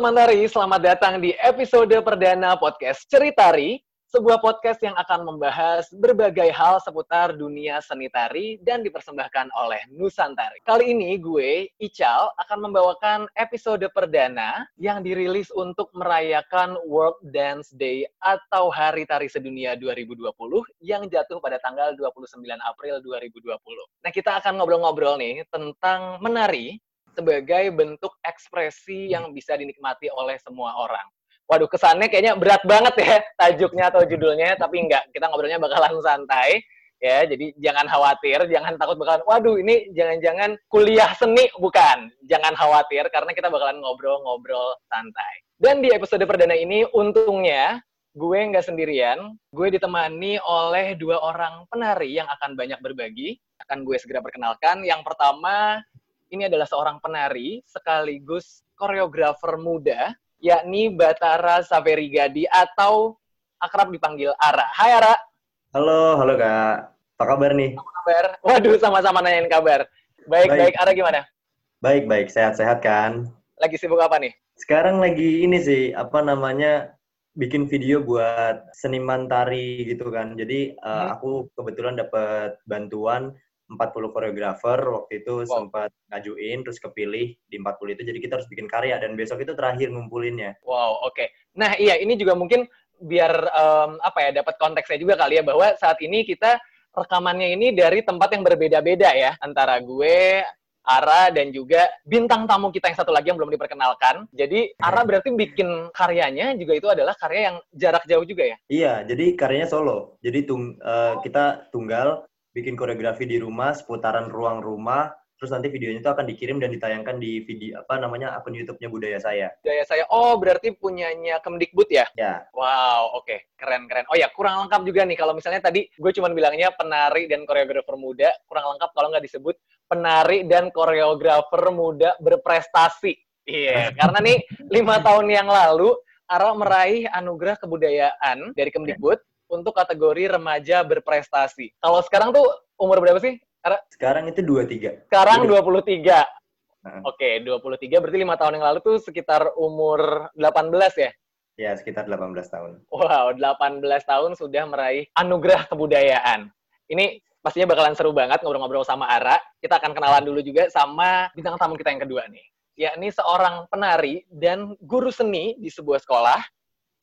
Teman tari, selamat datang di episode perdana podcast Ceritari, sebuah podcast yang akan membahas berbagai hal seputar dunia seni tari dan dipersembahkan oleh Nusantari. Kali ini gue, Ical, akan membawakan episode perdana yang dirilis untuk merayakan World Dance Day atau Hari Tari Sedunia 2020 yang jatuh pada tanggal 29 April 2020. Nah, kita akan ngobrol-ngobrol nih tentang menari sebagai bentuk ekspresi yang bisa dinikmati oleh semua orang. Waduh, kesannya kayaknya berat banget ya tajuknya atau judulnya, tapi enggak. Kita ngobrolnya bakalan santai ya. Jadi jangan khawatir, jangan takut bakalan waduh ini jangan-jangan kuliah seni bukan. Jangan khawatir karena kita bakalan ngobrol-ngobrol santai. Dan di episode perdana ini untungnya gue nggak sendirian, gue ditemani oleh dua orang penari yang akan banyak berbagi. Akan gue segera perkenalkan. Yang pertama ini adalah seorang penari sekaligus koreografer muda, yakni Batara Saverigadi atau akrab dipanggil Ara. Hai Ara. Halo, halo Kak. Apa kabar nih? Apa kabar? Waduh, sama-sama nanyain kabar. Baik, baik, baik. Ara gimana? Baik, baik. Sehat-sehat kan? Lagi sibuk apa nih? Sekarang lagi ini sih, apa namanya, bikin video buat seniman tari gitu kan. Jadi uh, hmm. aku kebetulan dapat bantuan 40 koreografer waktu itu wow. sempat ngajuin terus kepilih di 40 itu jadi kita harus bikin karya dan besok itu terakhir ngumpulinnya. Wow, oke. Okay. Nah, iya ini juga mungkin biar um, apa ya dapat konteksnya juga kali ya bahwa saat ini kita rekamannya ini dari tempat yang berbeda-beda ya antara gue Ara dan juga bintang tamu kita yang satu lagi yang belum diperkenalkan. Jadi Ara berarti bikin karyanya juga itu adalah karya yang jarak jauh juga ya? Iya, jadi karyanya solo. Jadi tung uh, kita tunggal bikin koreografi di rumah seputaran ruang rumah terus nanti videonya itu akan dikirim dan ditayangkan di video apa namanya akun YouTube-nya budaya saya. Budaya saya. Oh, berarti punyanya Kemdikbud ya? Ya. Wow, oke. Okay. Keren keren. Oh ya, kurang lengkap juga nih kalau misalnya tadi gue cuma bilangnya penari dan koreografer muda, kurang lengkap kalau nggak disebut penari dan koreografer muda berprestasi. Iya, yeah. karena nih lima tahun yang lalu Ara meraih anugerah kebudayaan dari Kemdikbud untuk kategori remaja berprestasi. Kalau sekarang tuh umur berapa sih? Sekarang itu 23. Sekarang 23. Nah. Oke, okay, 23 berarti lima tahun yang lalu tuh sekitar umur 18 ya? Ya, sekitar 18 tahun. Wow, 18 tahun sudah meraih anugerah kebudayaan. Ini pastinya bakalan seru banget ngobrol-ngobrol sama Ara. Kita akan kenalan dulu juga sama bintang tamu kita yang kedua nih. Yakni seorang penari dan guru seni di sebuah sekolah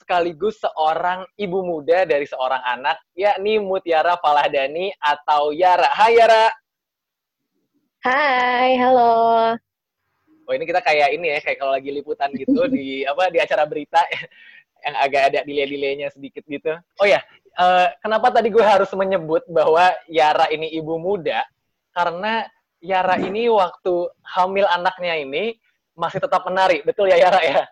sekaligus seorang ibu muda dari seorang anak, yakni Mutiara Falahdani atau Yara. Hai Yara. Hai, halo. Oh ini kita kayak ini ya, kayak kalau lagi liputan gitu di apa di acara berita yang agak ada delay-delaynya sedikit gitu. Oh ya, uh, kenapa tadi gue harus menyebut bahwa Yara ini ibu muda? Karena Yara ini waktu hamil anaknya ini masih tetap menari, betul ya Yara ya?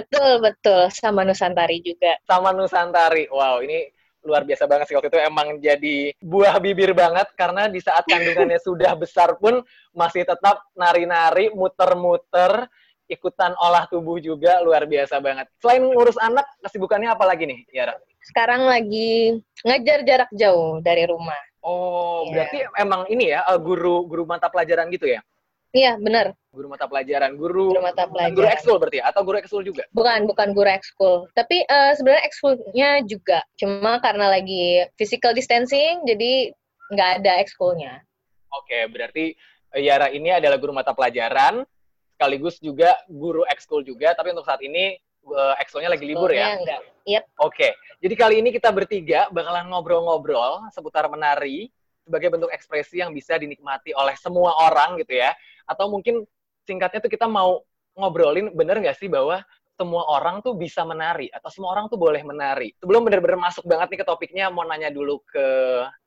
Betul, betul. Sama Nusantari juga. Sama Nusantari. Wow, ini luar biasa banget sih waktu itu emang jadi buah bibir banget karena di saat kandungannya sudah besar pun masih tetap nari-nari, muter-muter, ikutan olah tubuh juga luar biasa banget. Selain ngurus anak, kesibukannya apa lagi nih, Yara? Sekarang lagi ngajar jarak jauh dari rumah. Oh, yeah. berarti emang ini ya eh, guru guru mata pelajaran gitu ya? Iya, benar. Guru mata pelajaran, guru, guru mata pelajaran. Guru ekskul berarti ya? atau guru ekskul juga? Bukan, bukan guru ekskul. Tapi uh, sebenarnya ekskulnya juga. Cuma karena lagi physical distancing, jadi nggak ada ekskulnya. Oke, berarti Yara ini adalah guru mata pelajaran, sekaligus juga guru ekskul juga, tapi untuk saat ini uh, ekskulnya lagi libur ya? Enggak. Yep. Oke, jadi kali ini kita bertiga bakalan ngobrol-ngobrol seputar menari sebagai bentuk ekspresi yang bisa dinikmati oleh semua orang gitu ya atau mungkin singkatnya tuh kita mau ngobrolin bener nggak sih bahwa semua orang tuh bisa menari atau semua orang tuh boleh menari. Sebelum bener-bener masuk banget nih ke topiknya, mau nanya dulu ke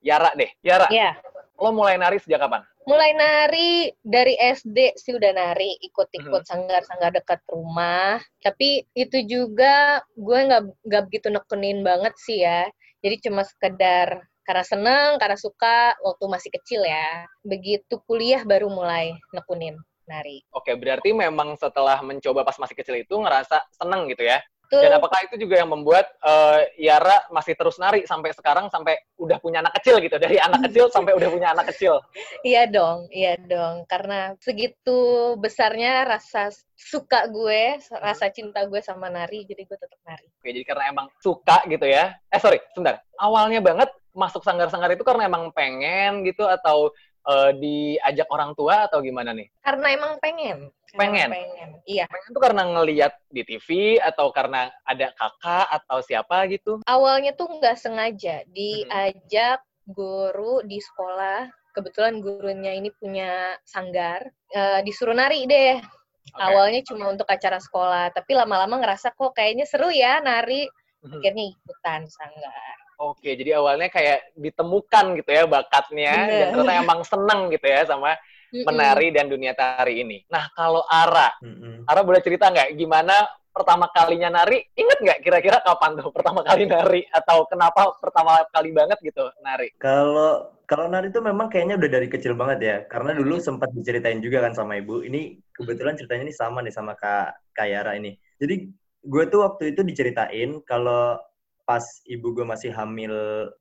Yara deh. Yara, yeah. lo mulai nari sejak kapan? Mulai nari dari SD sih udah nari, ikut-ikut hmm. sanggar-sanggar dekat rumah. Tapi itu juga gue nggak nggak begitu nekunin banget sih ya. Jadi cuma sekedar karena seneng, karena suka waktu masih kecil ya. Begitu kuliah baru mulai nekunin nari. Oke, berarti memang setelah mencoba pas masih kecil itu ngerasa seneng gitu ya? Betul. Dan apakah itu juga yang membuat uh, Yara masih terus nari sampai sekarang sampai udah punya anak kecil gitu dari anak kecil sampai udah punya anak kecil? Iya dong, iya dong. Karena segitu besarnya rasa suka gue, rasa cinta gue sama nari, jadi gue tetap nari. Oke, jadi karena emang suka gitu ya. Eh sorry, sebentar. Awalnya banget masuk sanggar-sanggar itu karena emang pengen gitu atau uh, diajak orang tua atau gimana nih? Karena emang pengen. Pengen. pengen. Iya. Pengen tuh karena ngeliat di TV atau karena ada kakak atau siapa gitu? Awalnya tuh nggak sengaja diajak guru di sekolah. Kebetulan gurunya ini punya sanggar, uh, disuruh nari deh. Okay. Awalnya cuma untuk acara sekolah, tapi lama-lama ngerasa kok kayaknya seru ya nari. Akhirnya ikutan sanggar. Oke, jadi awalnya kayak ditemukan gitu ya bakatnya Bener. dan ternyata emang seneng gitu ya sama menari dan dunia tari ini. Nah, kalau Ara, mm-hmm. Ara boleh cerita nggak gimana pertama kalinya nari? Ingat nggak kira-kira kapan tuh pertama kali nari atau kenapa pertama kali banget gitu nari? Kalau kalau nari itu memang kayaknya udah dari kecil banget ya. Karena dulu sempat diceritain juga kan sama ibu. Ini kebetulan ceritanya ini sama nih sama Kak Kayara ini. Jadi gue tuh waktu itu diceritain kalau pas ibu gue masih hamil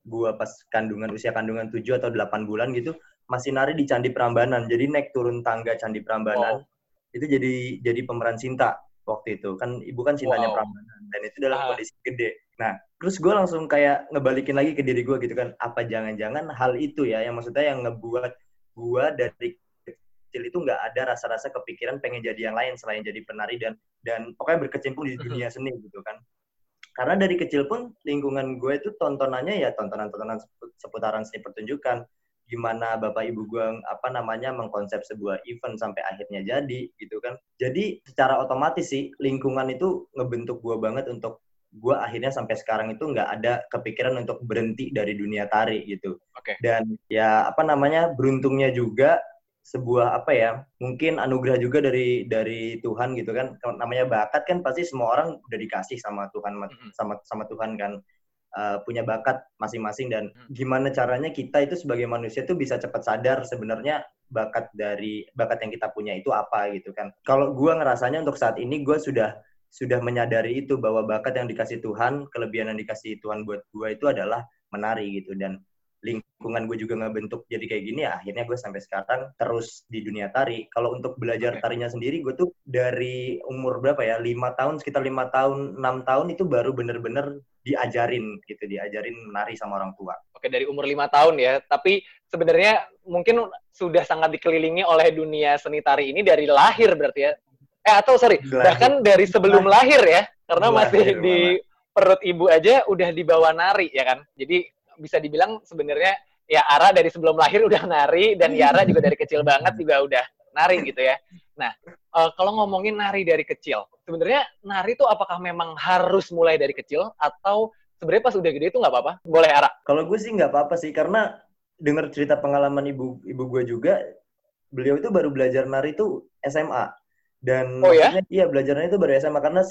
gue pas kandungan usia kandungan 7 atau 8 bulan gitu masih nari di Candi Prambanan. Jadi naik turun tangga Candi Prambanan oh. itu jadi jadi pemeran Sinta waktu itu. Kan ibu kan cintanya wow. Prambanan dan itu dalam ah. kondisi gede. Nah, terus gue langsung kayak ngebalikin lagi ke diri gue gitu kan, apa jangan-jangan hal itu ya yang maksudnya yang ngebuat gue dari kecil itu nggak ada rasa-rasa kepikiran pengen jadi yang lain selain jadi penari dan dan pokoknya berkecimpung di dunia seni gitu kan karena dari kecil pun lingkungan gue itu tontonannya ya tontonan-tontonan seputaran seni pertunjukan. Gimana bapak ibu gue apa namanya mengkonsep sebuah event sampai akhirnya jadi gitu kan. Jadi secara otomatis sih lingkungan itu ngebentuk gue banget untuk gue akhirnya sampai sekarang itu nggak ada kepikiran untuk berhenti dari dunia tari gitu. Okay. dan ya apa namanya beruntungnya juga sebuah apa ya mungkin anugerah juga dari dari Tuhan gitu kan. Namanya bakat kan pasti semua orang udah dikasih sama Tuhan sama sama Tuhan kan. Uh, punya bakat masing-masing dan gimana caranya kita itu sebagai manusia tuh bisa cepat sadar sebenarnya bakat dari bakat yang kita punya itu apa gitu kan. Kalau gue ngerasanya untuk saat ini gue sudah sudah menyadari itu bahwa bakat yang dikasih Tuhan kelebihan yang dikasih Tuhan buat gue itu adalah menari gitu dan lingkungan gue juga ngebentuk jadi kayak gini ya akhirnya gue sampai sekarang terus di dunia tari. Kalau untuk belajar tarinya sendiri gue tuh dari umur berapa ya? Lima tahun sekitar lima tahun enam tahun itu baru bener-bener diajarin gitu diajarin menari sama orang tua. Oke dari umur lima tahun ya. Tapi sebenarnya mungkin sudah sangat dikelilingi oleh dunia seni tari ini dari lahir berarti ya? Eh atau sorry lahir. bahkan dari sebelum lahir. ya? Karena lahir, masih di perut ibu aja udah dibawa nari ya kan? Jadi bisa dibilang sebenarnya ya Ara dari sebelum lahir udah nari dan Yara juga dari kecil banget juga udah nari gitu ya. Nah, uh, kalau ngomongin nari dari kecil, sebenarnya nari itu apakah memang harus mulai dari kecil atau sebenarnya pas udah gede itu nggak apa-apa? Boleh Ara? Kalau gue sih nggak apa-apa sih karena dengar cerita pengalaman ibu ibu gue juga, beliau itu baru belajar nari itu SMA dan oh, ya? iya belajarnya itu baru SMA karena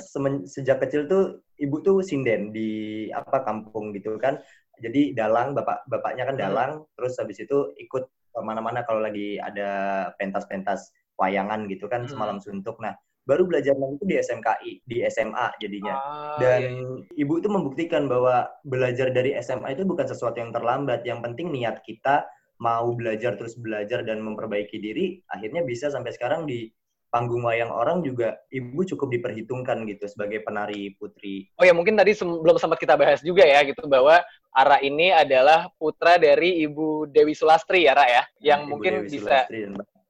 sejak kecil tuh ibu tuh sinden di apa kampung gitu kan jadi dalang bapak bapaknya kan hmm. dalang hmm. terus habis itu ikut ke mana-mana kalau lagi ada pentas-pentas wayangan gitu kan hmm. semalam suntuk nah baru belajar lagi itu di SMKI di SMA jadinya ah, dan iya, iya. ibu itu membuktikan bahwa belajar dari SMA itu bukan sesuatu yang terlambat yang penting niat kita mau belajar terus belajar dan memperbaiki diri akhirnya bisa sampai sekarang di panggung wayang orang juga ibu cukup diperhitungkan gitu sebagai penari putri. Oh ya mungkin tadi belum sempat kita bahas juga ya gitu bahwa Ara ini adalah putra dari Ibu Dewi Sulastri ya Ra ya, yang Ibu mungkin Dewi bisa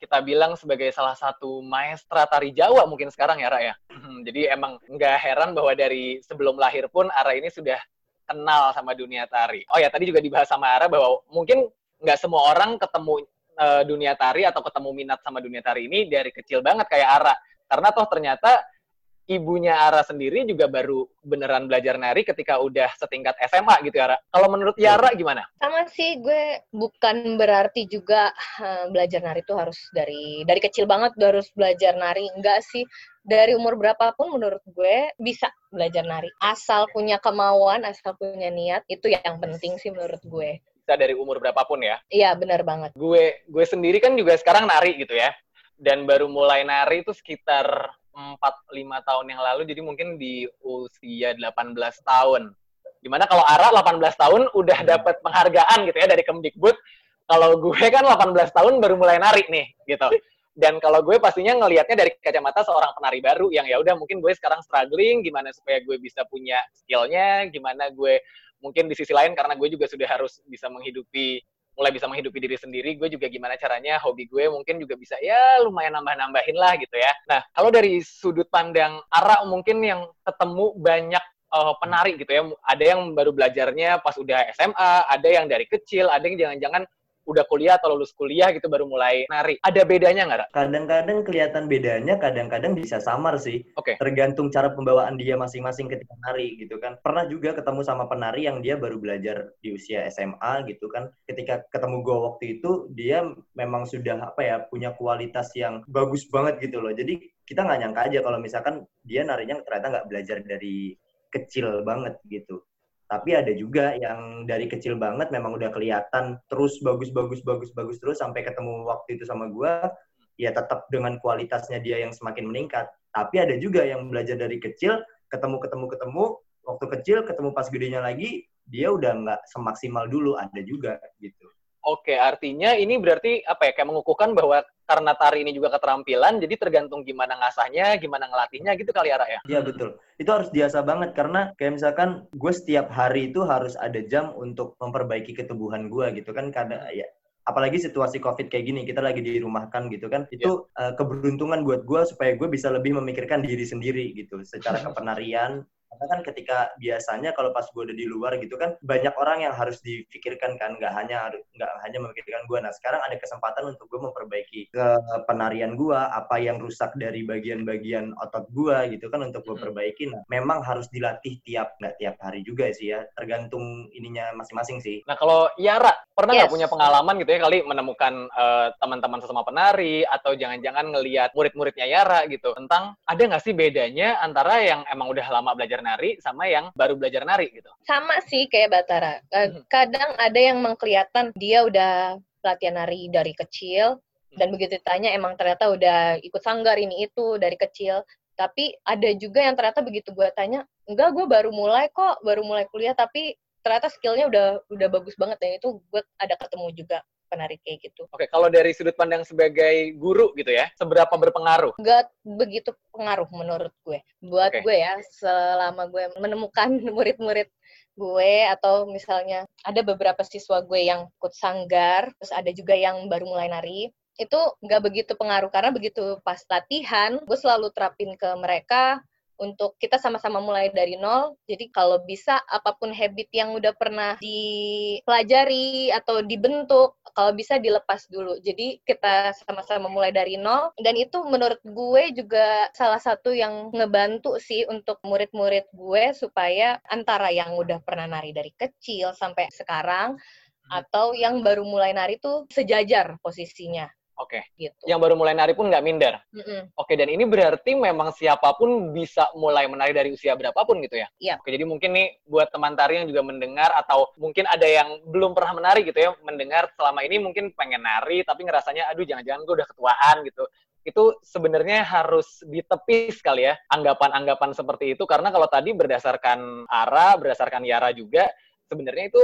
kita bilang sebagai salah satu maestra tari Jawa mungkin sekarang ya Ra ya. Hmm, jadi emang nggak heran bahwa dari sebelum lahir pun Ara ini sudah kenal sama dunia tari. Oh ya tadi juga dibahas sama Ara bahwa mungkin nggak semua orang ketemu uh, dunia tari atau ketemu minat sama dunia tari ini dari kecil banget kayak Ara. Karena toh ternyata ibunya Ara sendiri juga baru beneran belajar nari ketika udah setingkat SMA gitu ya, Ara. Kalau menurut Yara gimana? Sama sih, gue bukan berarti juga uh, belajar nari itu harus dari dari kecil banget udah harus belajar nari. Enggak sih, dari umur berapapun menurut gue bisa belajar nari. Asal punya kemauan, asal punya niat, itu yang penting sih menurut gue bisa dari umur berapapun ya. Iya, benar banget. Gue gue sendiri kan juga sekarang nari gitu ya. Dan baru mulai nari itu sekitar 4-5 tahun yang lalu, jadi mungkin di usia 18 tahun. Di mana kalau Ara 18 tahun udah hmm. dapat penghargaan gitu ya dari Kemdikbud, kalau gue kan 18 tahun baru mulai nari nih gitu. Dan kalau gue pastinya ngelihatnya dari kacamata seorang penari baru yang ya udah mungkin gue sekarang struggling gimana supaya gue bisa punya skillnya, gimana gue mungkin di sisi lain karena gue juga sudah harus bisa menghidupi mulai bisa menghidupi diri sendiri, gue juga gimana caranya hobi gue mungkin juga bisa ya lumayan nambah-nambahin lah gitu ya. Nah, kalau dari sudut pandang Ara mungkin yang ketemu banyak uh, penari gitu ya, ada yang baru belajarnya pas udah SMA, ada yang dari kecil, ada yang jangan-jangan udah kuliah atau lulus kuliah gitu baru mulai nari. Ada bedanya nggak, Kadang-kadang kelihatan bedanya, kadang-kadang bisa samar sih. Oke. Okay. Tergantung cara pembawaan dia masing-masing ketika nari gitu kan. Pernah juga ketemu sama penari yang dia baru belajar di usia SMA gitu kan. Ketika ketemu gue waktu itu, dia memang sudah apa ya, punya kualitas yang bagus banget gitu loh. Jadi kita nggak nyangka aja kalau misalkan dia narinya ternyata nggak belajar dari kecil banget gitu tapi ada juga yang dari kecil banget memang udah kelihatan terus bagus bagus bagus bagus terus sampai ketemu waktu itu sama gue ya tetap dengan kualitasnya dia yang semakin meningkat tapi ada juga yang belajar dari kecil ketemu ketemu ketemu waktu kecil ketemu pas gedenya lagi dia udah nggak semaksimal dulu ada juga gitu Oke, artinya ini berarti apa ya? Kayak mengukuhkan bahwa karena tari ini juga keterampilan, jadi tergantung gimana ngasahnya, gimana ngelatihnya gitu kali ya, Ra, ya? Iya, betul. Itu harus biasa banget, karena kayak misalkan gue setiap hari itu harus ada jam untuk memperbaiki ketubuhan gue gitu kan, karena ya apalagi situasi covid kayak gini kita lagi dirumahkan gitu kan itu yeah. uh, keberuntungan buat gue supaya gue bisa lebih memikirkan diri sendiri gitu secara kepenarian karena kan ketika biasanya kalau pas gue udah di luar gitu kan banyak orang yang harus difikirkan kan nggak hanya nggak hanya memikirkan gue nah sekarang ada kesempatan untuk gue memperbaiki ke penarian gue apa yang rusak dari bagian-bagian otot gue gitu kan untuk gue perbaiki. Nah memang harus dilatih tiap nggak tiap hari juga sih ya. Tergantung ininya masing-masing sih. Nah kalau Yara pernah nggak yes. punya pengalaman gitu ya kali menemukan uh, teman-teman sesama penari atau jangan-jangan ngelihat murid-muridnya Yara gitu? Tentang ada nggak sih bedanya antara yang emang udah lama belajar nari sama yang baru belajar nari gitu? Sama sih kayak Batara. Hmm. Kadang ada yang mengkelihatan dia udah latihan nari dari kecil hmm. dan begitu ditanya emang ternyata udah ikut sanggar ini itu dari kecil. Tapi ada juga yang ternyata begitu gue tanya, enggak gue baru mulai kok, baru mulai kuliah tapi ternyata skillnya udah udah bagus banget dan itu gue ada ketemu juga penarik kayak gitu. Oke, kalau dari sudut pandang sebagai guru gitu ya, seberapa berpengaruh? Gak begitu pengaruh menurut gue. Buat okay. gue ya, selama gue menemukan murid-murid gue atau misalnya ada beberapa siswa gue yang ikut sanggar, terus ada juga yang baru mulai nari, itu nggak begitu pengaruh karena begitu pas latihan gue selalu terapin ke mereka untuk kita sama-sama mulai dari nol. Jadi kalau bisa apa pun habit yang udah pernah dipelajari atau dibentuk, kalau bisa dilepas dulu. Jadi kita sama-sama mulai dari nol. Dan itu menurut gue juga salah satu yang ngebantu sih untuk murid-murid gue supaya antara yang udah pernah nari dari kecil sampai sekarang hmm. atau yang baru mulai nari tuh sejajar posisinya. Oke. Okay. Gitu. Yang baru mulai nari pun nggak minder. Mm -hmm. Oke, okay, dan ini berarti memang siapa pun bisa mulai menari dari usia berapapun gitu ya? Iya. Oke, jadi mungkin nih buat teman tari yang juga mendengar atau mungkin ada yang belum pernah menari gitu ya, mendengar selama ini mungkin pengen nari tapi ngerasanya aduh jangan-jangan gue udah ketuaan gitu. Itu sebenarnya harus ditepis kali ya anggapan-anggapan seperti itu karena kalau tadi berdasarkan Ara, berdasarkan Yara juga sebenarnya itu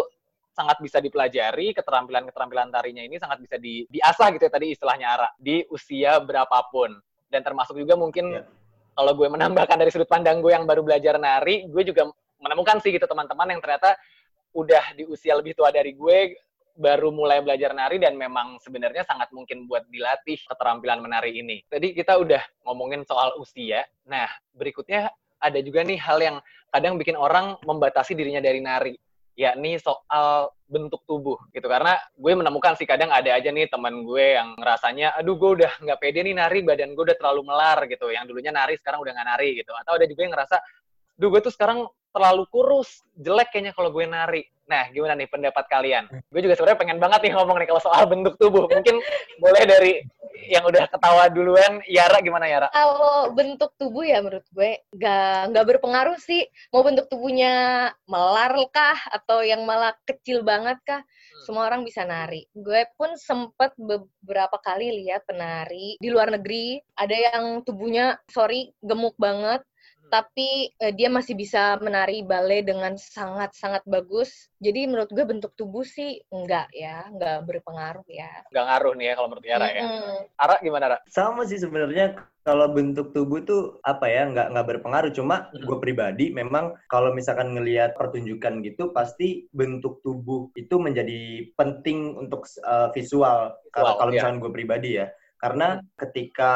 sangat bisa dipelajari keterampilan-keterampilan tarinya ini sangat bisa di, diasah gitu ya tadi istilahnya Ara di usia berapapun dan termasuk juga mungkin yeah. kalau gue menambahkan dari sudut pandang gue yang baru belajar nari gue juga menemukan sih gitu teman-teman yang ternyata udah di usia lebih tua dari gue baru mulai belajar nari dan memang sebenarnya sangat mungkin buat dilatih keterampilan menari ini. Tadi kita udah ngomongin soal usia. Nah, berikutnya ada juga nih hal yang kadang bikin orang membatasi dirinya dari nari yakni soal bentuk tubuh gitu. Karena gue menemukan sih kadang ada aja nih teman gue yang ngerasanya aduh gue udah nggak pede nih nari badan gue udah terlalu melar gitu. Yang dulunya nari sekarang udah nggak nari gitu. Atau ada juga yang ngerasa duh gue tuh sekarang terlalu kurus, jelek kayaknya kalau gue nari. Nah, gimana nih pendapat kalian? Gue juga sebenarnya pengen banget nih ngomong nih kalau soal bentuk tubuh. Mungkin boleh dari yang udah ketawa duluan, Yara gimana Yara? Kalau bentuk tubuh ya menurut gue nggak nggak berpengaruh sih. Mau bentuk tubuhnya melar kah atau yang malah kecil banget kah? Semua orang bisa nari. Gue pun sempet beberapa kali lihat penari di luar negeri. Ada yang tubuhnya, sorry, gemuk banget tapi uh, dia masih bisa menari ballet dengan sangat-sangat bagus. Jadi menurut gue bentuk tubuh sih enggak ya, enggak berpengaruh ya. Enggak ngaruh nih ya kalau menurut Yara ya. Ara gimana Ara? Sama sih sebenarnya kalau bentuk tubuh tuh apa ya nggak nggak berpengaruh cuma gue pribadi memang kalau misalkan ngelihat pertunjukan gitu pasti bentuk tubuh itu menjadi penting untuk uh, visual, visual kalau ya. misalkan gue pribadi ya karena ketika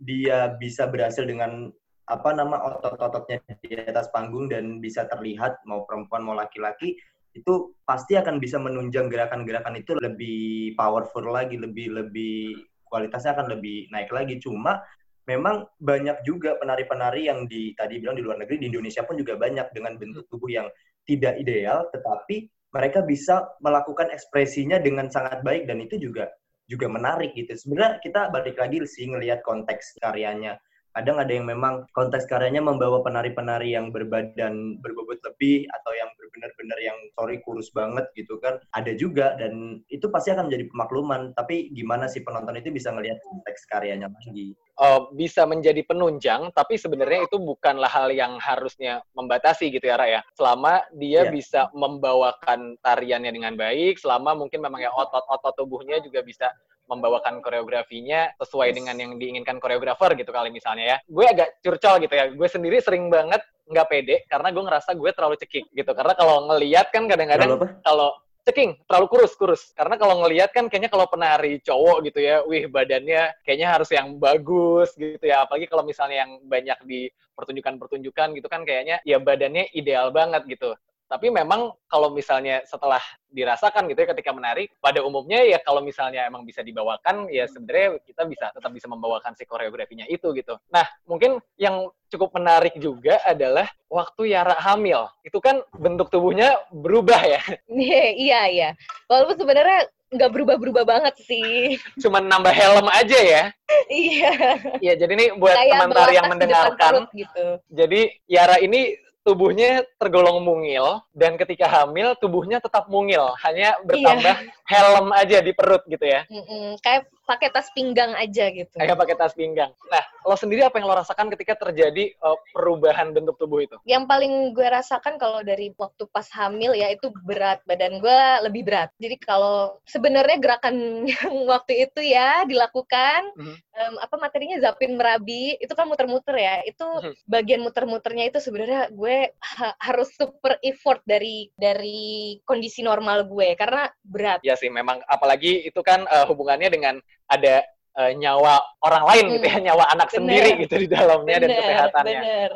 dia bisa berhasil dengan apa nama otot-ototnya di atas panggung dan bisa terlihat mau perempuan mau laki-laki itu pasti akan bisa menunjang gerakan-gerakan itu lebih powerful lagi, lebih lebih kualitasnya akan lebih naik lagi. Cuma memang banyak juga penari-penari yang di tadi bilang di luar negeri di Indonesia pun juga banyak dengan bentuk tubuh yang tidak ideal, tetapi mereka bisa melakukan ekspresinya dengan sangat baik dan itu juga juga menarik gitu. Sebenarnya kita balik lagi sih ngelihat konteks karyanya kadang ada yang memang konteks karyanya membawa penari-penari yang berbadan berbobot lebih atau yang benar-benar yang sorry kurus banget gitu kan ada juga. Dan itu pasti akan menjadi pemakluman. Tapi gimana sih penonton itu bisa ngelihat konteks karyanya lagi uh, bisa menjadi penunjang tapi sebenarnya itu bukanlah hal yang harusnya membatasi gitu ya Ra ya selama dia yeah. bisa membawakan tariannya dengan baik selama mungkin memang ya otot-otot tubuhnya juga bisa membawakan koreografinya sesuai dengan yang diinginkan koreografer gitu kali misalnya ya. Gue agak curcol gitu ya. Gue sendiri sering banget nggak pede karena gue ngerasa gue terlalu cekik gitu. Karena kalau ngeliat kan kadang-kadang kalau ceking terlalu kurus kurus. Karena kalau ngelihat kan kayaknya kalau penari cowok gitu ya wih badannya kayaknya harus yang bagus gitu ya. Apalagi kalau misalnya yang banyak di pertunjukan-pertunjukan gitu kan kayaknya ya badannya ideal banget gitu tapi memang kalau misalnya setelah dirasakan gitu ya ketika menari, pada umumnya ya kalau misalnya emang bisa dibawakan, ya sebenarnya kita bisa tetap bisa membawakan si koreografinya itu gitu. Nah, mungkin yang cukup menarik juga adalah waktu Yara hamil. Itu kan bentuk tubuhnya berubah ya. iya, iya. Walaupun sebenarnya nggak berubah-berubah banget sih. Cuman nambah helm aja ya. iya. Iya, jadi ini buat teman-teman yang mendengarkan. gitu. Jadi Yara ini tubuhnya tergolong mungil dan ketika hamil tubuhnya tetap mungil. Hanya bertambah iya. helm aja di perut gitu ya. Mm -mm, kayak pakai tas pinggang aja gitu. Kayak pakai tas pinggang. Nah, lo sendiri apa yang lo rasakan ketika terjadi uh, perubahan bentuk tubuh itu? Yang paling gue rasakan kalau dari waktu pas hamil ya itu berat badan gue lebih berat. Jadi kalau sebenarnya gerakan yang waktu itu ya dilakukan mm -hmm. um, apa materinya zapin merabi itu kan muter-muter ya. Itu mm -hmm. bagian muter-muternya itu sebenarnya gue ha harus super effort dari dari kondisi normal gue karena berat. Ya sih memang apalagi itu kan uh, hubungannya dengan ada uh, nyawa orang lain hmm. gitu ya, nyawa anak bener. sendiri gitu di dalamnya bener, dan kesehatannya. Bener.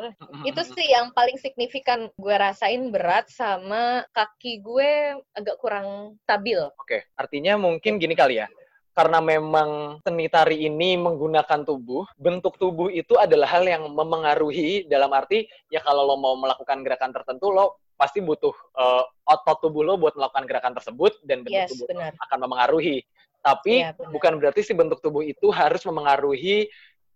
Itu sih yang paling signifikan gue rasain berat sama kaki gue agak kurang stabil. Oke, okay. artinya mungkin gini kali ya. Karena memang seni tari ini menggunakan tubuh, bentuk tubuh itu adalah hal yang memengaruhi dalam arti ya kalau lo mau melakukan gerakan tertentu lo pasti butuh uh, otot tubuh lo buat melakukan gerakan tersebut dan bentuk yes, tubuh bener. akan memengaruhi. Tapi ya, bukan berarti si bentuk tubuh itu harus memengaruhi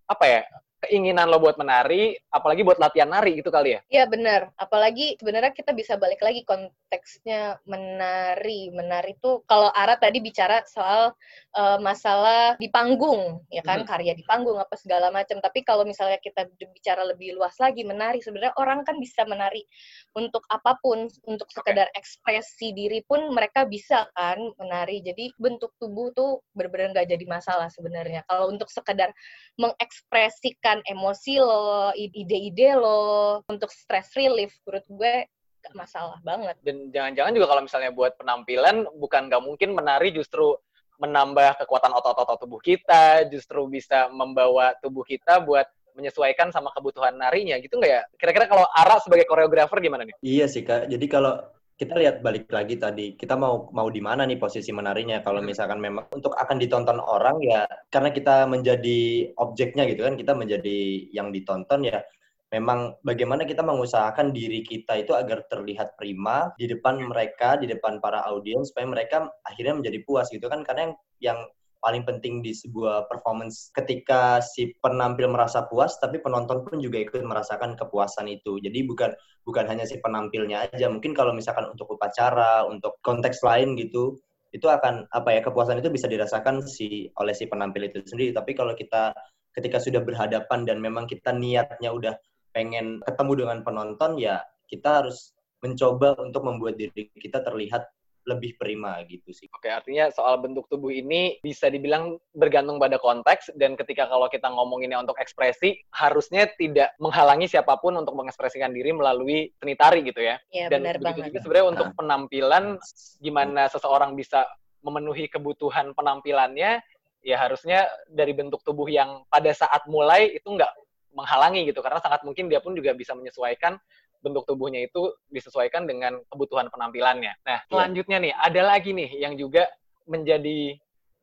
apa ya keinginan lo buat menari, apalagi buat latihan nari gitu kali ya? Iya benar. Apalagi sebenarnya kita bisa balik lagi konteksnya menari. Menari itu kalau Ara tadi bicara soal uh, masalah di panggung, ya kan hmm. karya di panggung apa segala macam. Tapi kalau misalnya kita bicara lebih luas lagi menari, sebenarnya orang kan bisa menari untuk apa pun, untuk sekedar okay. ekspresi diri pun mereka bisa kan menari. Jadi bentuk tubuh tuh benar-benar nggak jadi masalah sebenarnya. Kalau untuk sekedar mengekspresikan menyalurkan emosi lo, ide-ide lo untuk stress relief menurut gue gak masalah banget. Dan jangan-jangan juga kalau misalnya buat penampilan bukan gak mungkin menari justru menambah kekuatan otot-otot tubuh kita, justru bisa membawa tubuh kita buat menyesuaikan sama kebutuhan narinya gitu nggak ya? Kira-kira kalau Ara sebagai koreografer gimana nih? Iya sih kak. Jadi kalau kita lihat balik lagi tadi kita mau mau di mana nih posisi menarinya. Kalau hmm. misalkan memang untuk akan ditonton orang ya karena kita menjadi objeknya gitu kan kita menjadi yang ditonton ya memang bagaimana kita mengusahakan diri kita itu agar terlihat prima di depan mereka, di depan para audiens supaya mereka akhirnya menjadi puas gitu kan. Karena yang yang paling penting di sebuah performance ketika si penampil merasa puas tapi penonton pun juga ikut merasakan kepuasan itu. Jadi bukan bukan hanya si penampilnya aja. Mungkin kalau misalkan untuk upacara untuk konteks lain gitu itu akan apa ya kepuasan itu bisa dirasakan si oleh si penampil itu sendiri. Tapi kalau kita ketika sudah berhadapan dan memang kita niatnya udah pengen ketemu dengan penonton ya kita harus mencoba untuk membuat diri kita terlihat lebih prima gitu sih. Oke, artinya soal bentuk tubuh ini bisa dibilang bergantung pada konteks dan ketika kalau kita ngomonginnya untuk ekspresi harusnya tidak menghalangi siapa pun untuk mengekspresikan diri melalui seni tari gitu ya. Iya, dan benar begitu banget. juga sebenarnya untuk Nah. penampilan gimana seseorang bisa memenuhi kebutuhan penampilannya ya harusnya dari bentuk tubuh yang pada saat mulai itu nggak menghalangi gitu karena sangat mungkin dia pun juga bisa menyesuaikan bentuk tubuhnya itu disesuaikan dengan kebutuhan penampilannya. Nah, selanjutnya nih ada lagi nih yang juga menjadi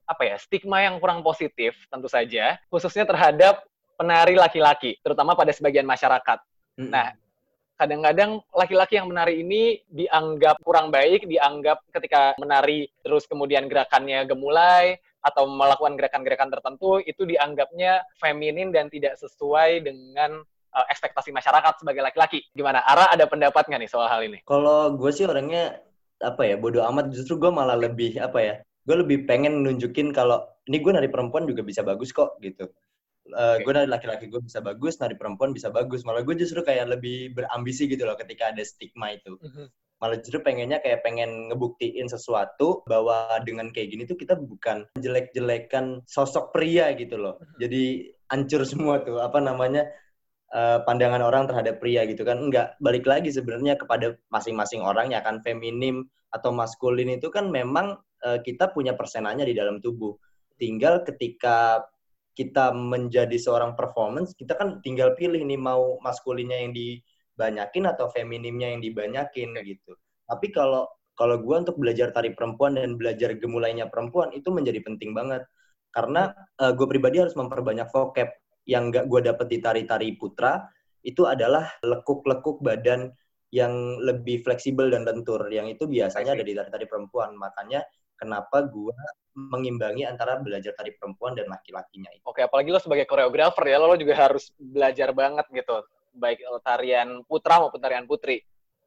apa ya stigma yang kurang positif tentu saja khususnya terhadap penari laki-laki terutama pada sebagian masyarakat. Mm-mm. Nah, kadang-kadang laki-laki yang menari ini dianggap kurang baik, dianggap ketika menari terus kemudian gerakannya gemulai atau melakukan gerakan-gerakan tertentu itu dianggapnya feminin dan tidak sesuai dengan uh, ekspektasi masyarakat sebagai laki-laki. Gimana? Ara ada pendapat nggak nih soal hal ini? Kalau gue sih orangnya apa ya bodoh amat justru gue malah lebih apa ya gue lebih pengen nunjukin kalau ini gue nari perempuan juga bisa bagus kok gitu. Uh, Oke. Gue nari laki-laki gue bisa bagus, nari perempuan bisa bagus. Malah gue justru kayak lebih berambisi gitu loh ketika ada stigma itu. Malah justru pengennya kayak pengen ngebuktiin sesuatu bahwa dengan kayak gini tuh kita bukan jelek-jelekan sosok pria gitu loh. Jadi hancur semua tuh apa namanya eh, pandangan orang terhadap pria gitu kan. Enggak balik lagi sebenarnya kepada masing-masing orang ya kan feminim atau maskulin itu kan memang eh, kita punya persenanya di dalam tubuh. Tinggal ketika kita menjadi seorang performance kita kan tinggal pilih nih mau maskulinnya yang dibanyakin atau feminimnya yang dibanyakin gitu. Tapi kalau kalau gue untuk belajar tari perempuan dan belajar gemulainya perempuan itu menjadi penting banget. Karena gue pribadi harus memperbanyak vocab yang gak gue dapet di tari-tari putra itu adalah lekuk-lekuk badan yang lebih fleksibel dan lentur yang itu biasanya ada di tari-tari perempuan makanya kenapa gue mengimbangi antara belajar tari perempuan dan laki-lakinya itu. Oke, apalagi lo sebagai koreografer ya, lo juga harus belajar banget gitu, baik tarian putra maupun tarian putri.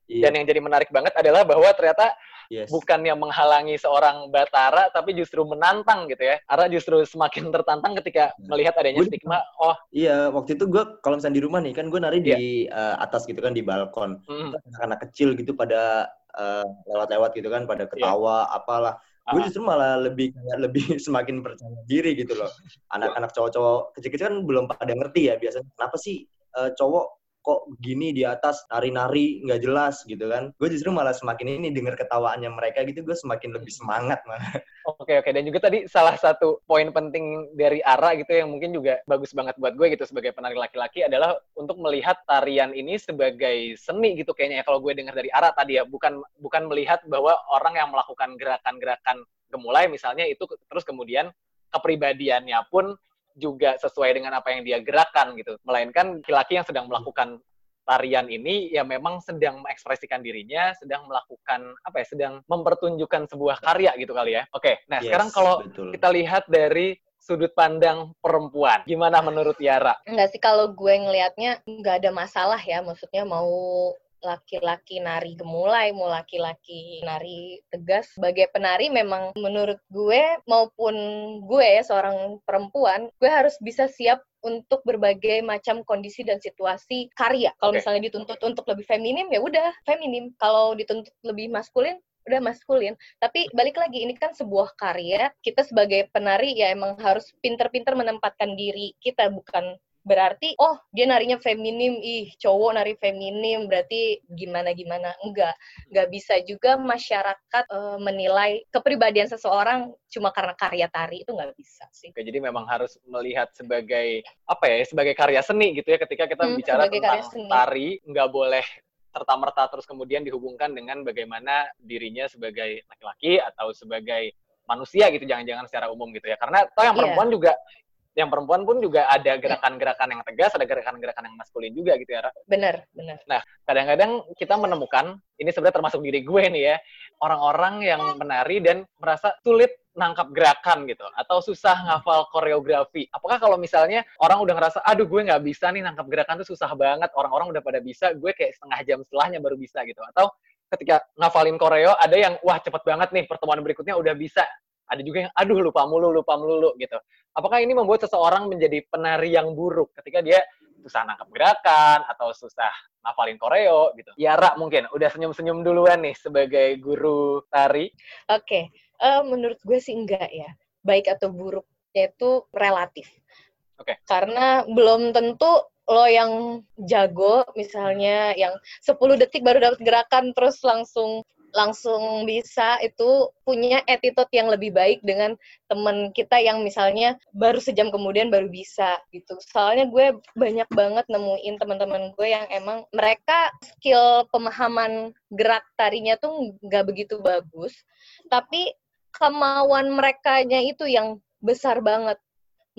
Iya, Dan yang jadi menarik banget adalah bahwa ternyata yes. bukan yang menghalangi seorang Batara, tapi justru menantang gitu ya. Ara justru semakin tertantang ketika melihat adanya Gua- stigma, oh, Iya, waktu itu gue kalau misalnya di rumah nih kan gue nari di eh, atas gitu kan di balkon. mm, anak-anak kecil gitu pada eh, lewat-lewat gitu kan pada ketawa apalah gue Ah. justru malah lebih kayak lebih semakin percaya diri gitu loh anak-anak cowok-cowok kecil-kecil kan belum pada ngerti ya biasanya kenapa sih eh, cowok kok gini di atas nari-nari nggak jelas gitu kan. Gue justru malah semakin ini dengar ketawaannya mereka gitu gue semakin lebih semangat malah Oke oke. Dan juga tadi salah satu poin penting dari Ara gitu yang mungkin juga bagus banget buat gue gitu sebagai penari laki-laki adalah untuk melihat tarian ini sebagai seni gitu kayaknya ya. Kalau gue dengar dari Ara tadi ya bukan bukan melihat bahwa orang yang melakukan gerakan-gerakan gemulai misalnya itu terus kemudian kepribadiannya pun juga sesuai dengan apa yang dia gerakan gitu melainkan laki-laki yang sedang melakukan tarian ini ya memang sedang mengekspresikan dirinya, sedang melakukan apa ya, sedang mempertunjukkan sebuah karya gitu kali ya. Oke, nah Yes, sekarang kalau betul. kita lihat dari sudut pandang perempuan, gimana menurut Yara? Enggak sih kalau gue ngelihatnya nggak ada masalah ya, maksudnya mau laki-laki nari gemulai, mau laki-laki nari tegas. Sebagai penari memang menurut gue maupun gue ya seorang perempuan, gue harus bisa siap untuk berbagai macam kondisi dan situasi karya. Kalau Oke. misalnya dituntut untuk lebih feminim ya udah feminim. Kalau dituntut lebih maskulin udah maskulin. Tapi balik lagi ini kan sebuah karya. Kita sebagai penari ya emang harus pinter-pinter menempatkan diri kita bukan berarti oh dia narinya feminim ih cowok nari feminim berarti gimana gimana enggak enggak bisa juga masyarakat eh, menilai kepribadian seseorang cuma karena karya tari itu nggak bisa sih Oke, jadi memang harus melihat sebagai apa ya, sebagai karya seni gitu ya. Ketika kita Hmm, bicara tentang tari, nggak boleh serta-merta terus kemudian dihubungkan dengan bagaimana dirinya sebagai laki-laki atau sebagai manusia gitu, jangan-jangan secara umum gitu ya. Karena toh yang Iya. perempuan juga yang perempuan pun juga ada gerakan-gerakan yang tegas, ada gerakan-gerakan yang maskulin juga gitu ya. Benar, benar. Nah, kadang-kadang kita menemukan, ini sebenarnya termasuk diri gue nih ya, orang-orang yang menari dan merasa sulit nangkap gerakan gitu, atau susah ngafal koreografi. Apakah kalau misalnya orang udah ngerasa, aduh gue nggak bisa nih nangkap gerakan tuh susah banget, orang-orang udah pada bisa, gue kayak setengah jam setelahnya baru bisa gitu. Atau ketika ngafalin koreo, ada yang, wah cepet banget nih, pertemuan berikutnya udah bisa. Ada juga yang, aduh lupa mulu, lupa mulu gitu. Apakah ini membuat seseorang menjadi penari yang buruk ketika dia susah nangkap gerakan atau susah ngafalin koreo gitu. Yara mungkin udah senyum-senyum duluan nih sebagai guru tari. Oke, okay. uh, menurut gue sih enggak ya. Baik atau buruknya itu relatif. Oke. Okay. Karena belum tentu lo yang jago misalnya yang 10 detik baru dapat gerakan terus langsung langsung bisa itu punya attitude yang lebih baik dengan temen kita yang misalnya baru sejam kemudian baru bisa gitu. Soalnya gue banyak banget nemuin teman-teman gue yang emang mereka skill pemahaman gerak tarinya tuh nggak begitu bagus, tapi kemauan merekanya itu yang besar banget.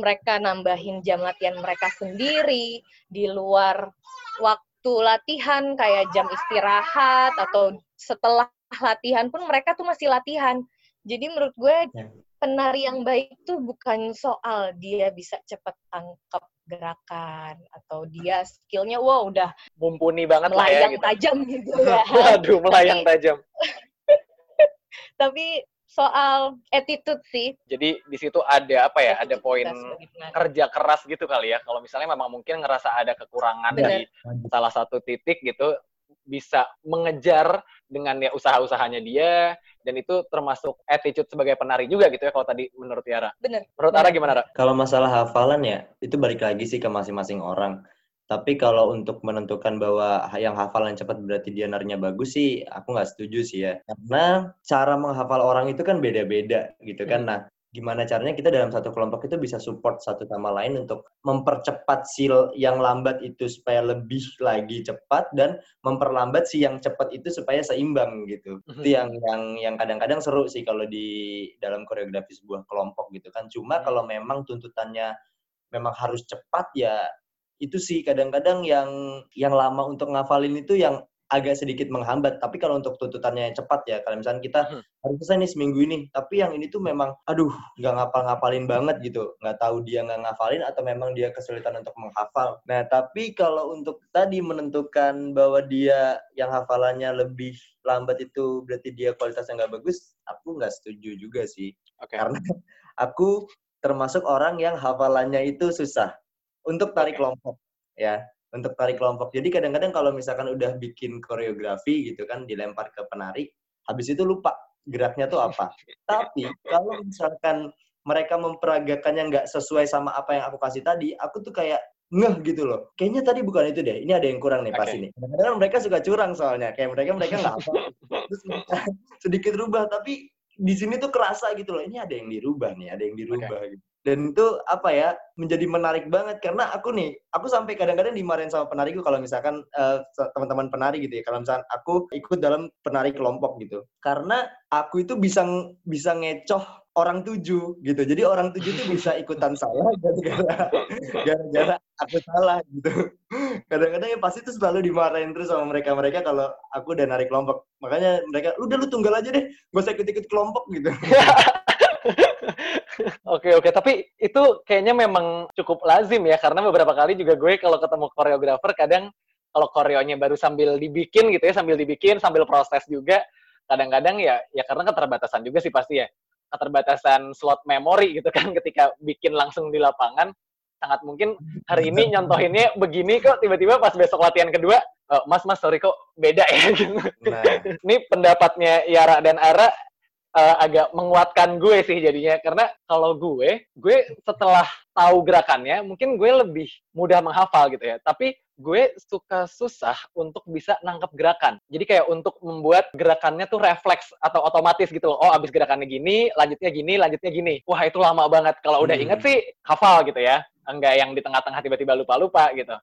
Mereka nambahin jam latihan mereka sendiri di luar waktu latihan kayak jam istirahat atau setelah latihan pun mereka tuh masih latihan. Jadi menurut gue ya. penari yang baik tuh bukan soal dia bisa cepat tangkap gerakan atau dia skillnya wow udah mumpuni banget melayang lah ya, gitu. tajam gitu ya. Waduh, melayang tajam. tapi soal attitude sih. Jadi di situ ada apa ya? Attitude ada poin kerja keras gitu kali ya. Kalau misalnya memang mungkin ngerasa ada kekurangan Bener. di salah satu titik gitu, bisa mengejar dengan ya usaha-usahanya dia dan itu termasuk attitude sebagai penari juga gitu ya kalau tadi menurut Tiara. Benar. Menurut Ara gimana, Ra? Kalau masalah hafalan ya, itu balik lagi sih ke masing-masing orang. Tapi kalau untuk menentukan bahwa yang hafalan cepat berarti dia narinya bagus sih, aku nggak setuju sih ya. Karena cara menghafal orang itu kan beda-beda gitu kan. Hmm. Nah, gimana caranya kita dalam satu kelompok itu bisa support satu sama lain untuk mempercepat sil yang lambat itu supaya lebih lagi cepat dan memperlambat si yang cepat itu supaya seimbang gitu. Mm-hmm. Itu yang yang yang kadang-kadang seru sih kalau di dalam koreografi sebuah kelompok gitu kan. Cuma mm-hmm. kalau memang tuntutannya memang harus cepat ya itu sih kadang-kadang yang yang lama untuk ngafalin itu yang agak sedikit menghambat. Tapi kalau untuk tuntutannya yang cepat ya, kalau misalnya kita hmm. harus selesai nih seminggu ini, tapi yang ini tuh memang, aduh, nggak ngapal-ngapalin banget gitu. Nggak tahu dia nggak ngafalin atau memang dia kesulitan untuk menghafal. Nah, tapi kalau untuk tadi menentukan bahwa dia yang hafalannya lebih lambat itu berarti dia kualitasnya nggak bagus, aku nggak setuju juga sih. Okay. Karena aku termasuk orang yang hafalannya itu susah untuk tarik okay. kelompok ya untuk tarik kelompok. Jadi kadang-kadang kalau misalkan udah bikin koreografi gitu kan dilempar ke penari, habis itu lupa geraknya tuh apa. Tapi kalau misalkan mereka memperagakannya nggak sesuai sama apa yang aku kasih tadi, aku tuh kayak ngeh gitu loh. Kayaknya tadi bukan itu deh. Ini ada yang kurang nih okay. pas ini. Kadang-kadang mereka suka curang soalnya. Kayak mereka mereka nggak apa. Terus sedikit rubah tapi di sini tuh kerasa gitu loh. Ini ada yang dirubah nih, ada yang dirubah okay. gitu dan itu apa ya menjadi menarik banget. Karena aku nih aku sampai kadang-kadang dimarahin sama penariku kalau misalkan uh, teman-teman penari gitu ya. Kalau misalkan aku ikut dalam penari kelompok gitu. Karena aku itu bisa bisa ngecoh orang tujuh gitu. Jadi orang tujuh itu bisa ikutan salah gara-gara gara-gara aku salah gitu. Kadang-kadang ya pasti itu selalu dimarahin terus sama mereka mereka kalau aku udah narik kelompok. Makanya mereka udah lu tunggal aja deh gak usah ikut-ikut kelompok gitu Oke oke, tapi itu kayaknya memang cukup lazim ya karena beberapa kali juga gue kalau ketemu koreografer kadang kalau koreonya baru sambil dibikin gitu ya, sambil dibikin, sambil proses juga, kadang-kadang ya ya karena keterbatasan juga sih pasti ya. Keterbatasan slot memori gitu kan ketika bikin langsung di lapangan sangat mungkin hari ini nyontohinnya begini kok tiba-tiba pas besok latihan kedua oh, mas mas sorry kok beda ya gitu. Nah. Ini pendapatnya Yara dan Ara uh, agak menguatkan gue sih jadinya. Karena kalau gue gue setelah tahu gerakannya mungkin gue lebih mudah menghafal gitu ya. Tapi gue suka susah untuk bisa nangkep gerakan. Jadi kayak untuk membuat gerakannya tuh refleks atau otomatis gitu loh. Oh abis gerakannya gini lanjutnya gini lanjutnya gini. Wah itu lama banget. Kalau udah hmm. inget sih hafal gitu ya. Enggak yang di tengah-tengah tiba-tiba lupa-lupa gitu.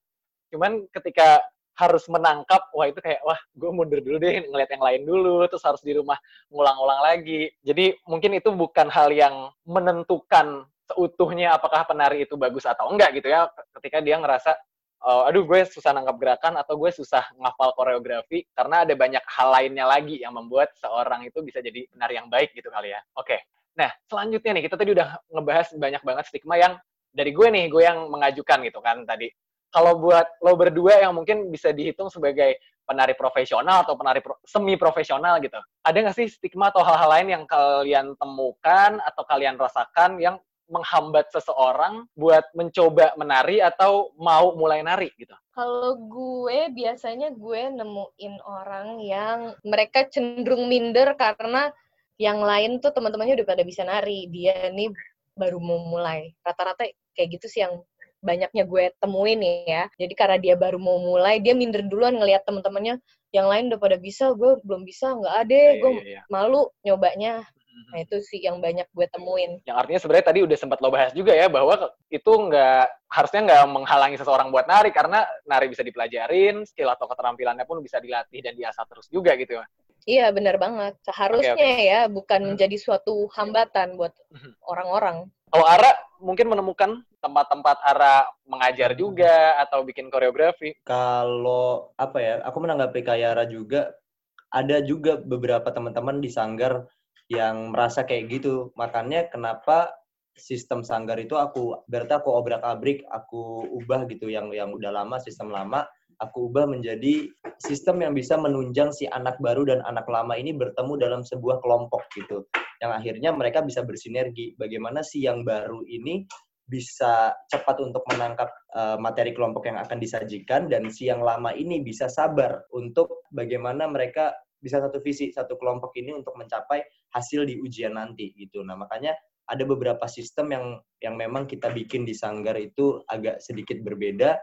Cuman ketika harus menangkap wah itu kayak wah gue mundur dulu deh ngeliat yang lain dulu terus harus di rumah ngulang-ulang lagi jadi mungkin itu bukan hal yang menentukan seutuhnya apakah penari itu bagus atau enggak gitu ya ketika dia ngerasa uh, aduh gue susah nangkap gerakan atau gue susah ngafal koreografi karena ada banyak hal lainnya lagi yang membuat seorang itu bisa jadi penari yang baik gitu kali ya. Oke. Okay. Nah, selanjutnya nih kita tadi udah ngebahas banyak banget stigma yang dari gue nih, gue yang mengajukan gitu kan tadi. Kalau buat lo berdua yang mungkin bisa dihitung sebagai penari profesional atau penari pro, semi profesional gitu. Ada nggak sih stigma atau hal-hal lain yang kalian temukan atau kalian rasakan yang menghambat seseorang buat mencoba menari atau mau mulai nari gitu? Kalau gue biasanya gue nemuin orang yang mereka cenderung minder karena yang lain tuh teman-temannya udah pada bisa nari, dia nih baru mau mulai. Rata-rata kayak gitu sih yang banyaknya gue temuin ya. Jadi karena dia baru mau mulai, dia minder duluan ngelihat teman-temannya yang lain udah pada bisa, gue belum bisa, nggak ada, yeah, gue yeah, yeah. malu nyobanya. Mm-hmm. Nah itu sih yang banyak gue temuin. Yang artinya sebenarnya tadi udah sempat lo bahas juga ya bahwa itu nggak harusnya nggak menghalangi seseorang buat nari karena nari bisa dipelajarin, skill atau keterampilannya pun bisa dilatih dan diasah terus juga gitu ya. Iya benar banget. Seharusnya okay, okay. ya bukan hmm. menjadi suatu hambatan buat mm-hmm. orang-orang. Kalau Ara mungkin menemukan tempat-tempat Ara mengajar juga atau bikin koreografi? Kalau apa ya, aku menanggapi kayak Ara juga, ada juga beberapa teman-teman di sanggar yang merasa kayak gitu. Makanya kenapa sistem sanggar itu aku berarti aku obrak-abrik, aku ubah gitu yang yang udah lama sistem lama aku ubah menjadi sistem yang bisa menunjang si anak baru dan anak lama ini bertemu dalam sebuah kelompok gitu. Yang akhirnya mereka bisa bersinergi. Bagaimana si yang baru ini bisa cepat untuk menangkap uh, materi kelompok yang akan disajikan dan si yang lama ini bisa sabar untuk bagaimana mereka bisa satu visi satu kelompok ini untuk mencapai hasil di ujian nanti gitu. Nah, makanya ada beberapa sistem yang yang memang kita bikin di Sanggar itu agak sedikit berbeda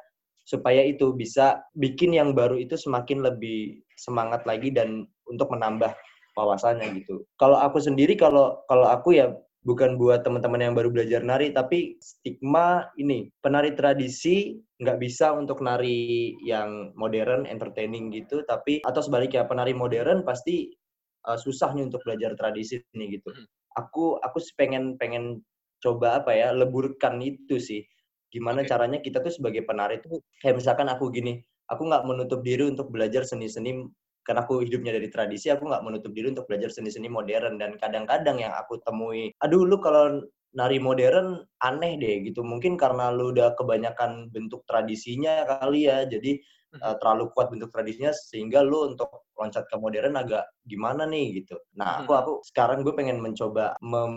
supaya itu bisa bikin yang baru itu semakin lebih semangat lagi dan untuk menambah wawasannya gitu. Kalau aku sendiri kalau kalau aku ya bukan buat teman-teman yang baru belajar nari tapi stigma ini penari tradisi nggak bisa untuk nari yang modern entertaining gitu tapi atau sebaliknya penari modern pasti uh, susah nih untuk belajar tradisi ini gitu hmm. aku aku pengen pengen coba apa ya leburkan itu sih gimana okay. caranya kita tuh sebagai penari tuh kayak misalkan aku gini aku nggak menutup diri untuk belajar seni-seni karena aku hidupnya dari tradisi aku nggak menutup diri untuk belajar seni-seni modern dan kadang-kadang yang aku temui aduh lu kalau nari modern aneh deh gitu mungkin karena lu udah kebanyakan bentuk tradisinya kali ya jadi uh, terlalu kuat bentuk tradisinya sehingga lu untuk loncat ke modern agak gimana nih gitu. Nah, aku aku sekarang gue pengen mencoba mem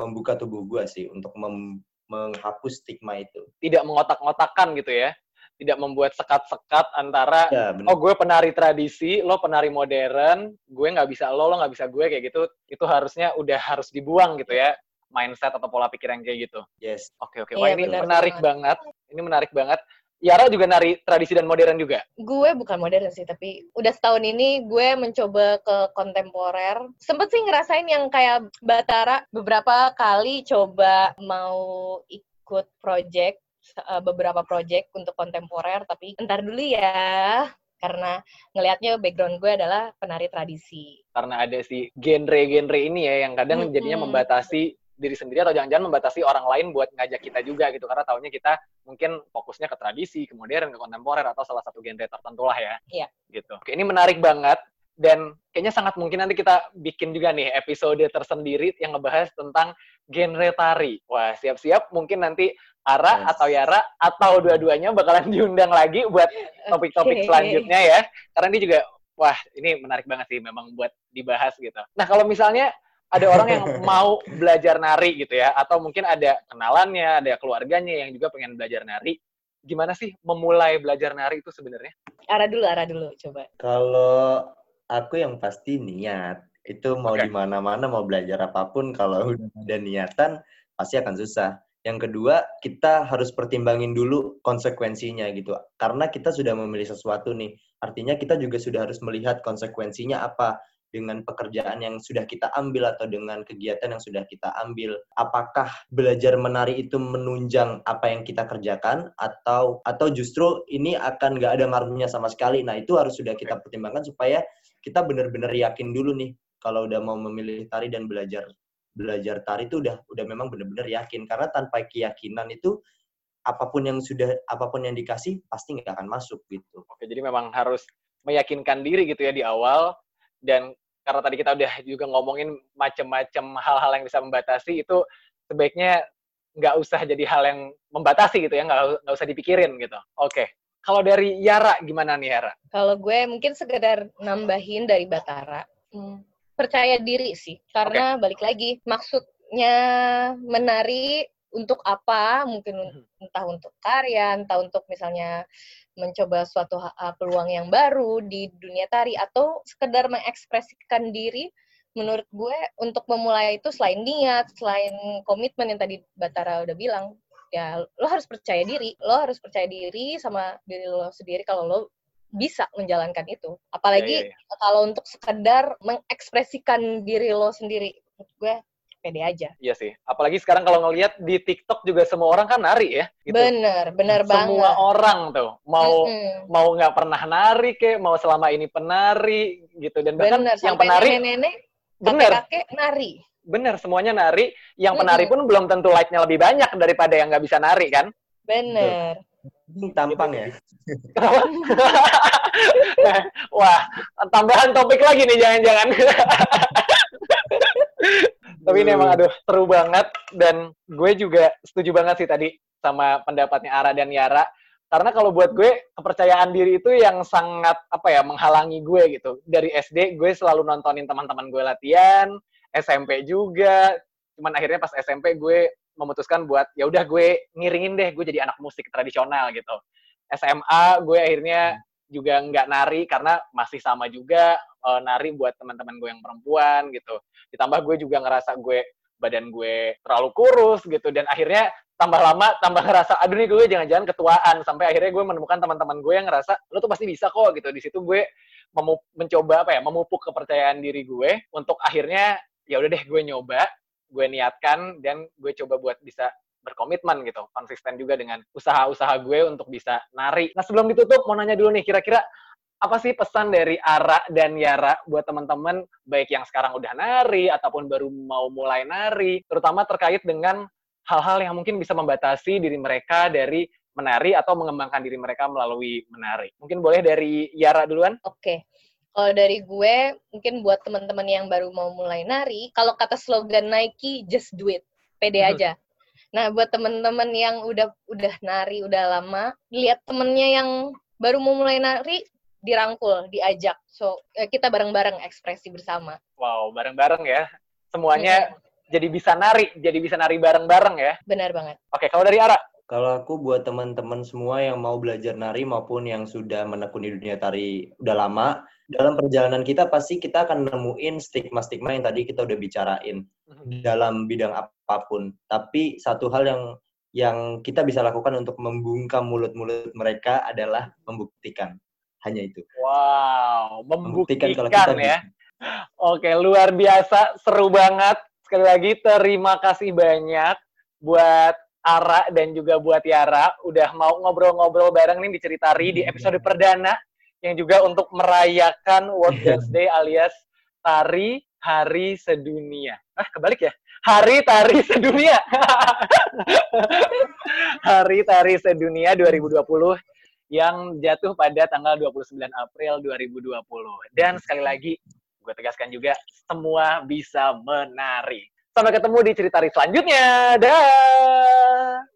membuka tubuh gue sih untuk mem menghapus stigma itu. Tidak mengotak-ngotakan gitu ya. Tidak membuat sekat-sekat antara ya, oh gue penari tradisi, lo penari modern, gue nggak bisa lo, lo nggak bisa gue kayak gitu. Itu harusnya udah harus dibuang gitu ya mindset atau pola pikir yang kayak gitu. Yes. Oke oke. Wah ya, ini menarik banget. Ini menarik banget. Yara juga nari tradisi dan modern juga? Gue bukan modern sih, tapi udah setahun ini gue mencoba ke kontemporer. Sempet sih ngerasain yang kayak Batara beberapa kali coba mau ikut project, eh, beberapa project untuk kontemporer, tapi entar dulu ya karena ngelihatnya background gue adalah penari tradisi. Karena ada si genre-genre ini ya yang kadang -hmm. jadinya membatasi diri sendiri atau jangan-jangan membatasi orang lain buat ngajak kita juga gitu karena taunya kita mungkin fokusnya ke tradisi, ke modern, ke kontemporer atau salah satu genre tertentu lah ya. Iya. Gitu. Oke, ini menarik banget dan kayaknya sangat mungkin nanti kita bikin juga nih episode tersendiri yang ngebahas tentang genre tari. Wah, siap-siap mungkin nanti Ara yes. atau Yara atau dua-duanya bakalan diundang lagi buat topik-topik okay. selanjutnya ya. Karena ini juga wah, ini menarik banget sih memang buat dibahas gitu. Nah, kalau misalnya ada orang yang mau belajar nari gitu ya, atau mungkin ada kenalannya, ada keluarganya yang juga pengen belajar nari. Gimana sih memulai belajar nari itu sebenarnya? Arah dulu, arah dulu, coba. Kalau aku yang pasti niat. Itu mau okay. di mana-mana, mau belajar apa pun, kalau udah ada niatan, pasti akan susah. Yang kedua, kita harus pertimbangin dulu konsekuensinya gitu. Karena kita sudah memilih sesuatu nih. Artinya kita juga sudah harus melihat konsekuensinya apa dengan pekerjaan yang sudah kita ambil atau dengan kegiatan yang sudah kita ambil? Apakah belajar menari itu menunjang apa yang kita kerjakan? Atau atau justru ini akan nggak ada ngaruhnya sama sekali? Nah itu harus sudah kita pertimbangkan supaya kita benar-benar yakin dulu nih kalau udah mau memilih tari dan belajar belajar tari itu udah udah memang benar-benar yakin. Karena tanpa keyakinan itu apa pun yang sudah apa pun yang dikasih pasti nggak akan masuk gitu. Oke, jadi memang harus meyakinkan diri gitu ya di awal dan karena tadi kita udah juga ngomongin macam-macam hal-hal yang bisa membatasi itu sebaiknya nggak usah jadi hal yang membatasi gitu ya nggak nggak usah dipikirin gitu. Oke. Kalau dari Yara gimana nih Yara? Kalau gue mungkin sekedar nambahin dari Batara. Hmm, percaya diri sih. Karena okay. balik lagi maksudnya menari untuk apa mungkin mhm. entah untuk karya entah untuk misalnya mencoba suatu peluang yang baru di dunia tari atau sekedar mengekspresikan diri menurut gue untuk memulai itu selain niat selain komitmen yang tadi Batara udah bilang ya lo harus percaya diri lo harus percaya diri sama diri lo sendiri kalau lo bisa menjalankan itu apalagi yeah, yeah, yeah. kalau untuk sekedar mengekspresikan diri lo sendiri menurut gue pede aja. Iya sih. Apalagi sekarang kalau ngelihat di TikTok juga semua orang kan nari ya. Gitu. Bener, bener semua banget. Semua orang tuh mau mm-hmm. mau nggak pernah nari ke, mau selama ini penari gitu dan bahkan bener, yang penari nenek-nenek, bener, kakek nari. Bener, semuanya nari. Yang penari mm-hmm. pun belum tentu like-nya lebih banyak daripada yang nggak bisa nari kan. Bener. Ini tampang ya. nah, wah, tambahan topik lagi nih jangan-jangan. Tapi ini emang aduh seru banget dan gue juga setuju banget sih tadi sama pendapatnya Ara dan Yara. Karena kalau buat gue kepercayaan diri itu yang sangat apa ya menghalangi gue gitu. Dari SD gue selalu nontonin teman-teman gue latihan, SMP juga. Cuman akhirnya pas SMP gue memutuskan buat ya udah gue ngiringin deh gue jadi anak musik tradisional gitu. SMA gue akhirnya juga nggak nari karena masih sama juga uh, nari buat teman-teman gue yang perempuan gitu. Ditambah gue juga ngerasa gue badan gue terlalu kurus gitu. Dan akhirnya tambah lama tambah ngerasa aduh nih gue jangan-jangan ketuaan. Sampai akhirnya gue menemukan teman-teman gue yang ngerasa lo tuh pasti bisa kok gitu. Di situ gue mencoba apa ya memupuk kepercayaan diri gue untuk akhirnya ya udah deh gue nyoba gue niatkan dan gue coba buat bisa berkomitmen gitu, konsisten juga dengan usaha-usaha gue untuk bisa nari. Nah sebelum ditutup, mau nanya dulu nih, kira-kira apa sih pesan dari Ara dan Yara buat teman-teman baik yang sekarang udah nari ataupun baru mau mulai nari, terutama terkait dengan hal-hal yang mungkin bisa membatasi diri mereka dari menari atau mengembangkan diri mereka melalui menari. Mungkin boleh dari Yara duluan? Oke. Okay. Kalau dari gue, mungkin buat teman-teman yang baru mau mulai nari, kalau kata slogan Nike, just do it. Pede hmm. aja. Nah, buat teman-teman yang udah udah nari udah lama, lihat temennya yang baru mau mulai nari, dirangkul, diajak. So, eh, kita bareng-bareng ekspresi bersama. Wow, bareng-bareng ya. Semuanya hmm. jadi bisa nari, jadi bisa nari bareng-bareng ya. Benar banget. Oke, kalau dari Ara? Kalau aku buat teman-teman semua yang mau belajar nari maupun yang sudah menekuni dunia tari udah lama, dalam perjalanan kita pasti kita akan nemuin stigma-stigma yang tadi kita udah bicarain hmm. dalam bidang apa pun. Tapi satu hal yang yang kita bisa lakukan untuk membungkam mulut-mulut mereka adalah membuktikan. Hanya itu. Wow, membuktikan, membuktikan kalau kita ya. Bisa. Oke, luar biasa, seru banget. Sekali lagi terima kasih banyak buat Ara dan juga buat Yara udah mau ngobrol-ngobrol bareng nih di Ceritari di episode perdana yang juga untuk merayakan World Dance Day alias Tari Hari Sedunia. Ah, kebalik ya? Hari Tari Sedunia. Hari Tari Sedunia 2020 yang jatuh pada tanggal 29 April 2020. Dan sekali lagi, gue tegaskan juga, semua bisa menari. Sampai ketemu di cerita selanjutnya. Dah.